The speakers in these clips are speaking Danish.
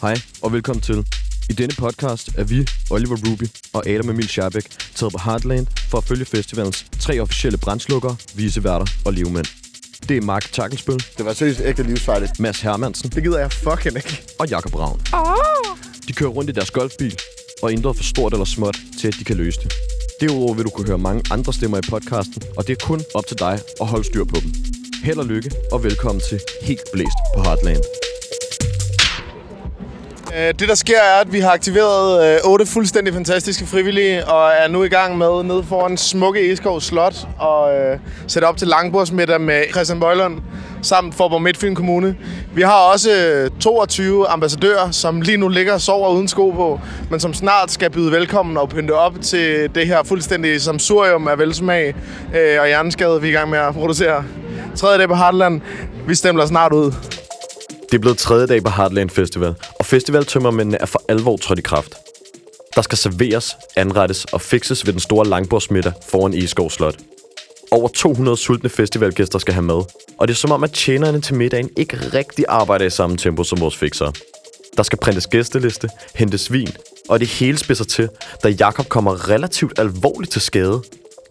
Hej og velkommen til. I denne podcast er vi, Oliver Ruby og Adam Emil Schabæk, taget på Heartland for at følge festivalens tre officielle brandslukkere, viseværter og livmænd. Det er Mark Takkelsbøl, Det var seriøst ægte livsfarligt. Mads Hermansen Det gider jeg fucking ikke. og Jakob Ravn. De kører rundt i deres golfbil og intet for stort eller småt til, at de kan løse det. Derudover vil du kunne høre mange andre stemmer i podcasten, og det er kun op til dig at holde styr på dem. Held og lykke, og velkommen til Helt Blæst på Heartland. Øh, det, der sker, er, at vi har aktiveret øh, otte fuldstændig fantastiske frivillige, og er nu i gang med nede foran smukke Eskov Slot og øh, sætte op til langbordsmiddag med Christian Bøjlund samt Forborg Midtfyn Kommune. Vi har også øh, 22 ambassadører, som lige nu ligger og sover uden sko på, men som snart skal byde velkommen og pynte op til det her fuldstændig samsurium af velsmag øh, og hjerneskade, vi er i gang med at producere. Tredje dag på Heartland. Vi stemmer snart ud. Det er blevet tredje dag på Heartland Festival, og festivaltømmermændene er for alvor trådt i kraft. Der skal serveres, anrettes og fikses ved den store langbordsmiddag foran Eskov Slot. Over 200 sultne festivalgæster skal have mad, og det er som om, at tjenerne til middagen ikke rigtig arbejder i samme tempo som vores fixere. Der skal printes gæsteliste, hentes vin, og det hele spidser til, da Jakob kommer relativt alvorligt til skade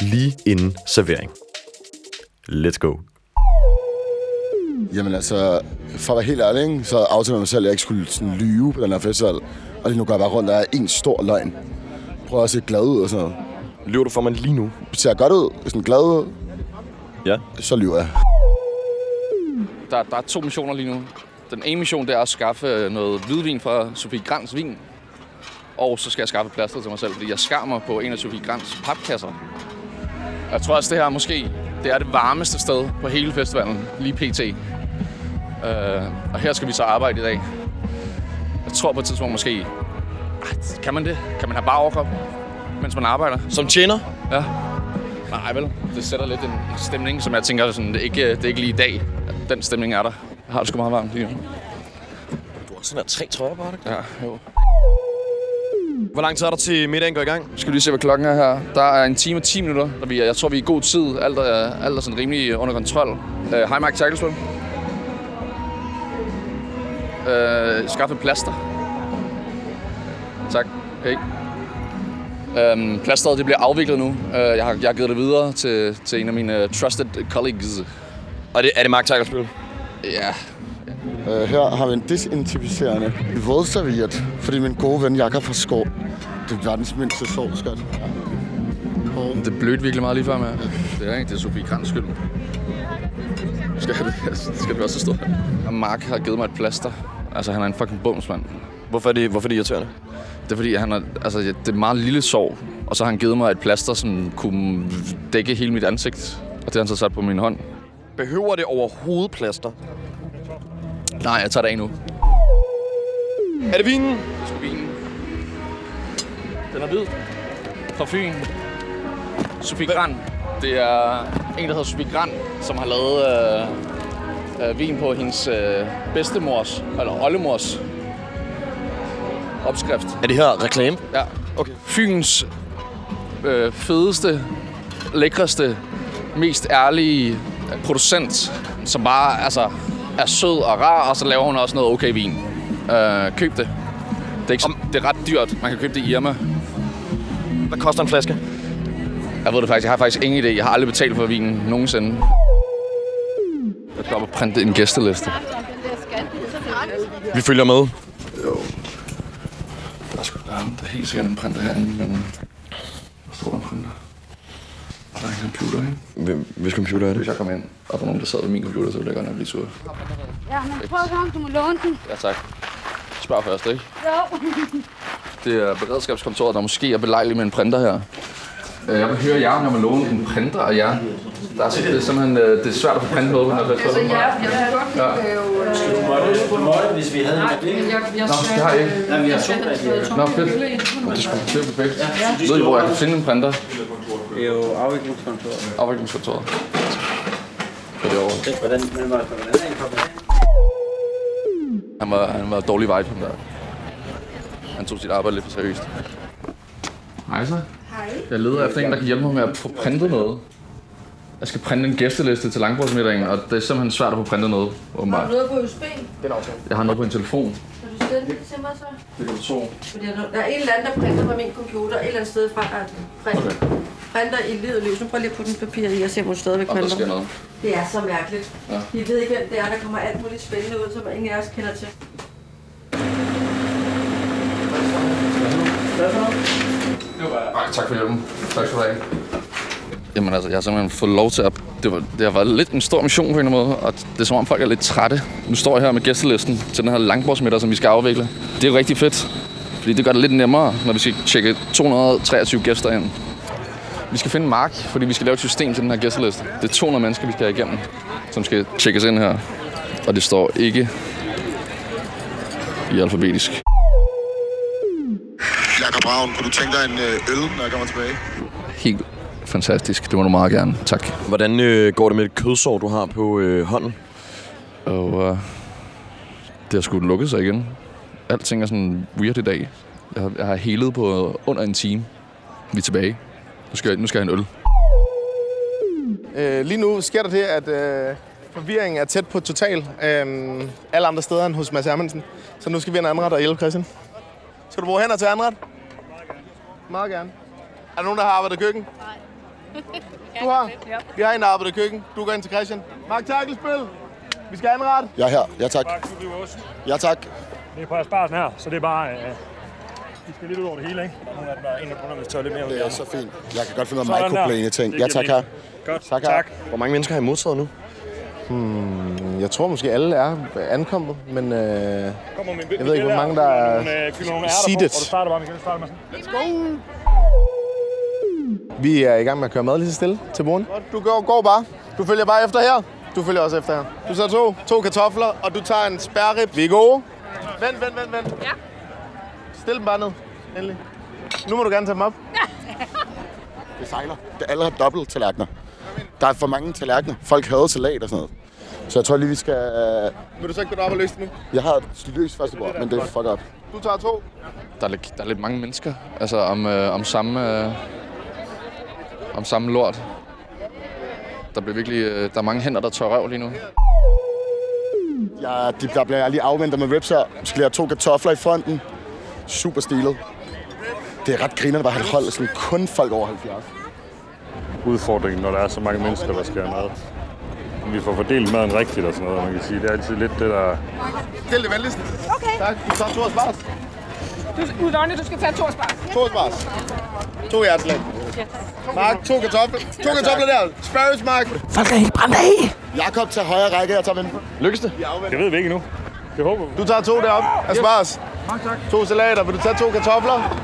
lige inden servering. Let's go. Jamen altså, for at være helt ærlig, ikke, så aftalte jeg mig selv, at jeg ikke skulle sådan lyve på den her festival. Og lige nu går jeg bare rundt, der er en stor løgn. Prøver at se glad ud og sådan noget. Lyver du for mig lige nu? Ser jeg godt ud, sådan glad ud, Ja. så lyver jeg. Der, der er to missioner lige nu. Den ene mission det er at skaffe noget hvidvin fra Sofie Grans vin. Og så skal jeg skaffe plaster til mig selv, fordi jeg skar mig på en af Sofie Grans papkasser. Jeg tror også, det her måske det er det varmeste sted på hele festivalen, lige pt. Uh, og her skal vi så arbejde i dag. Jeg tror på et tidspunkt måske... Kan man det? Kan man have bare overkrop, mens man arbejder? Som tjener? Ja. Nej, vel. Det sætter lidt en stemning, som jeg tænker, sådan, det, er ikke, det er ikke lige i dag, den stemning er der. Jeg har det sgu meget varmt lige nu. Du har sådan her tre trøjer på, ikke? Ja, jo. Hvor lang tid er der til middagen går i gang? Skal vi lige se, hvad klokken er her. Der er en time og 10 minutter. Der vi jeg tror, vi er i god tid. Alt er, alt er sådan rimelig under kontrol. Uh, hej, Mark Uh, skaffe plaster. Tak. Hey. Um, plasteret det bliver afviklet nu. Uh, jeg, har, jeg har givet det videre til, til en af mine uh, trusted colleagues. Og det, er det Mark Tigerspil? Ja, Uh, her har vi en desinficerende vådserviet, fordi min gode ven Jakob fra Skov, det er verdens mindste sov, skat. Det blødte virkelig meget lige før med. Det er ikke, det er Sofie Krans skyld. Skal det, skal det også stå her? Og Mark har givet mig et plaster. Altså, han er en fucking bumsmand. Hvorfor er det, hvorfor er det irriterende? Det er fordi, han er, altså, det er meget lille sår. Og så har han givet mig et plaster, som kunne dække hele mit ansigt. Og det har han så sat på min hånd. Behøver det overhovedet plaster? Nej, jeg tager det af nu. Er det vinen? Det skal vinen. Den er hvid. Fra Fyn. Sofie Gran. Det er en, der hedder Sofie Gran, som har lavet øh, øh, vin på hendes øh, bedstemors, eller oldemors opskrift. Er det her reklame? Ja. Okay. Fyns øh, fedeste, lækreste, mest ærlige øh, producent, som bare altså, er sød og rar, og så laver hun også noget okay vin. Øh, køb det. Det er, ikke, så- det er ret dyrt. Man kan købe det i Irma. Hvad koster en flaske? Jeg ved det faktisk. Jeg har faktisk ingen idé. Jeg har aldrig betalt for vinen nogensinde. Jeg skal op og printe en gæsteliste. Vi følger med. Der er, sgu- der er, der er helt sikkert en printer herinde. Men... Hvor står der en printer? Der er en computer, ikke? Hvem- Hvis computer er Hvis det? jeg kommer ind, og der er nogen, der sidder ved min computer, så vil jeg godt nok blive sur. Ja, men prøv at komme, du må låne den. Ja, tak. Spørg først, ikke? Jo. Det er beredskabskontoret, der måske er belejligt med en printer her. Øh, Jeg vil høre jer, om jeg må låne en printer af jer. Der er, det er simpelthen øh, det er svært at få printet noget. Altså, jeg, jeg vil godt Ja. lave... Du måtte, du måtte, hvis vi havde en jeg, jeg Nå, det har jeg ikke. Nej, vi har to Nå, fedt. Det er sgu det er perfekt. Ved I, hvor jeg kan finde en printer? Det er jo afviklingskontoret. Afviklingskontoret. På det over. Hvordan, hvordan er kommet af? Han var, han var dårlig vibe, ham der. Han tog sit arbejde lidt for seriøst. Hej så. Hej. Jeg leder efter en, der kan hjælpe mig med at få printet noget. Jeg skal printe en gæsteliste til langbordsmiddagen, og det er simpelthen svært at få printet noget, Har åbenbart. du noget på USB? Jeg har noget på en telefon. Kan du den til mig så? Det kan du tro. Fordi der er en eller anden, der printer på min computer, et eller andet sted fra, der printer, okay. printer i livet løs. Nu prøv lige at putte den papir i og se, om hun stadigvæk Og der sker printer. noget. Det er så mærkeligt. Ja. Ja. Vi ved ikke, hvem det er, der kommer alt muligt spændende ud, som ingen af os kender til. Ej, tak for hjælpen. Tak skal du have. Jamen altså, jeg har simpelthen fået lov til at... Det, var, det har været lidt en stor mission på en eller anden måde, og det er som om folk er lidt trætte. Nu står jeg her med gæstelisten til den her langbordsmiddag, som vi skal afvikle. Det er jo rigtig fedt, fordi det gør det lidt nemmere, når vi skal tjekke 223 gæster ind. Vi skal finde Mark, fordi vi skal lave et system til den her gæsteliste. Det er 200 mennesker, vi skal have igennem, som skal tjekkes ind her. Og det står ikke i alfabetisk. Jakob Ravn, kunne du tænke dig en øh, øl, når jeg kommer tilbage? Helt fantastisk. Det må du meget gerne. Tak. Hvordan øh, går det med det kødsår, du har på øh, hånden? Og uh, det har sgu lukket sig igen. Alting er sådan weird i dag. Jeg har, jeg har helet på under en time. Vi er tilbage. Nu skal jeg, nu skal jeg have en øl. Øh, lige nu sker der det, at øh, forvirringen er tæt på total. Øh, alle andre steder end hos Mads Hermansen. Så nu skal vi have en anret og hjælpe Christian. Skal du bruge hænder til anret? Meget gerne. Er der nogen, der har arbejdet i køkken? Nej. Du har? Vi har en, der har arbejdet i køkken. Du går ind til Christian. Mark Takkelspil. Vi skal anrette. Jeg er her. Ja, tak. Tak, du bliver også. Ja, tak. Det er på Asparsen her, så det er bare... Øh, de skal lidt ud over det hele, ikke? Er nogle af dem, er en, kun har tørre lidt mere ud Det er så fint. Jeg kan godt finde ud af microplane ting. Ja, tak her. Godt, Tak her. tak. Hvor mange mennesker har I modtaget nu? Jeg tror måske alle er ankommet, men øh, Jeg ved ikke, hvor mange der er seated. med sådan. vi er i gang med at køre mad lige så stille til morgen. Du går, går bare. Du følger bare efter her. Du følger også efter her. Du tager to, to kartofler, og du tager en spærrib. Vi er gode. Vent, vent, vent, vent. Ja. Stil dem bare ned. Endelig. Nu må du gerne tage dem op. Det sejler. Det alle har dobbelt tallerkener. Der er for mange tallerkener. Folk hader salat og sådan noget. Så jeg tror lige, vi skal... Øh, Vil du så ikke gå derop og løse det nu? jeg har et løst første bord, men det er fuck op. Du tager to. Der er lidt, der er lidt mange mennesker. Altså om, øh, om samme... Øh, om samme lort. Der bliver virkelig... Øh, der er mange hænder, der tør røv lige nu. Jeg, de, der bliver jeg lige afventet med rips her. Jeg skal lige have to kartofler i fronten. Super stilet. Det er ret grinerende bare at have et hold, sådan kun folk over 70. Udfordringen, når der er så mange mennesker, der skal have mad. Om vi får fordelt maden rigtigt og sådan noget, man kan sige. Det er altid lidt det, der... Stil det venligst. Okay. Tak. Du tager to spars. Du, Udonne, du skal tage to spars. To spars. To hjerteslag. Mark, to kartofler. To kartofler der. Spærres, Mark. Jakob til højre række, jeg tager venstre. Lykkes det? Det ved vi ikke nu. Det håber vi. Du tager to derop af spars. To salater. Vil du tage to kartofler?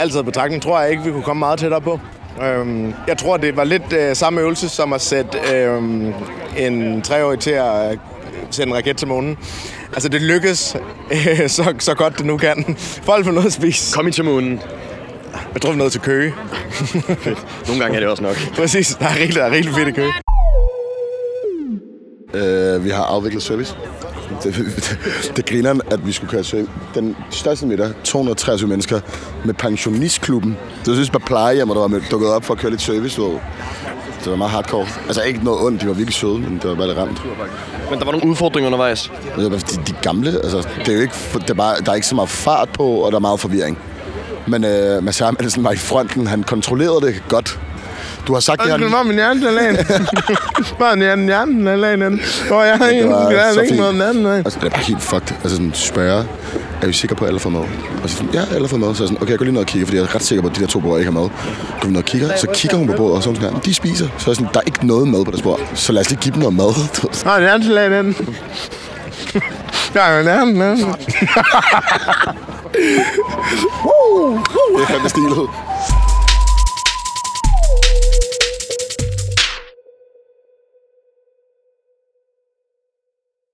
Altid betragtning tror jeg ikke, vi kunne komme meget tættere på. Øhm, jeg tror, det var lidt øh, samme øvelse som at sætte øh, en treårig til at øh, sende en raket til månen. Altså, det lykkes øh, så, så godt det nu kan. Folk får noget at spise. Kom I til månen. Jeg tror, vi nået til Køge. Nogle gange er det også nok. Præcis. Der er rigtig, der er rigtig fedt i Køge. Øh, vi har afviklet service. Det, det, det griner, at vi skulle køre service. Den største middag, 223 mennesker, med pensionistklubben. Det synes bare plejehjem, der var med, dukket op for at køre lidt service. Ved. Det var meget hardcore. Altså ikke noget ondt, de var virkelig søde, men det var bare lidt ramt. Men der var nogle udfordringer undervejs. Det bare, de, de gamle, altså, det er jo ikke, det er bare, der er ikke så meget fart på, og der er meget forvirring. Men øh, Mads Hermansen var i fronten, han kontrollerede det godt. Du har sagt, det Undskyld her... mig, min hjertelag. Bare en hjerne, hjertelag, den. Hvor jeg har en, har så ikke noget den. Altså, det er bare helt fucked. Altså sådan spørge, er vi sikre på, at alle får mad? Og så sådan, ja, alle får mad. Så er jeg sådan, okay, jeg går lige ned og kigger, fordi jeg er ret sikker på, at de der to bord ikke har mad. Går vi ned og kigger, så kigger hun på bordet, og så er hun sådan, de spiser. Så er sådan, der er ikke noget mad på det spor. Så lad os lige give dem noget mad. Jeg har en hjertelag, den. Jeg har en hjertelag, den. det er fandme stilet.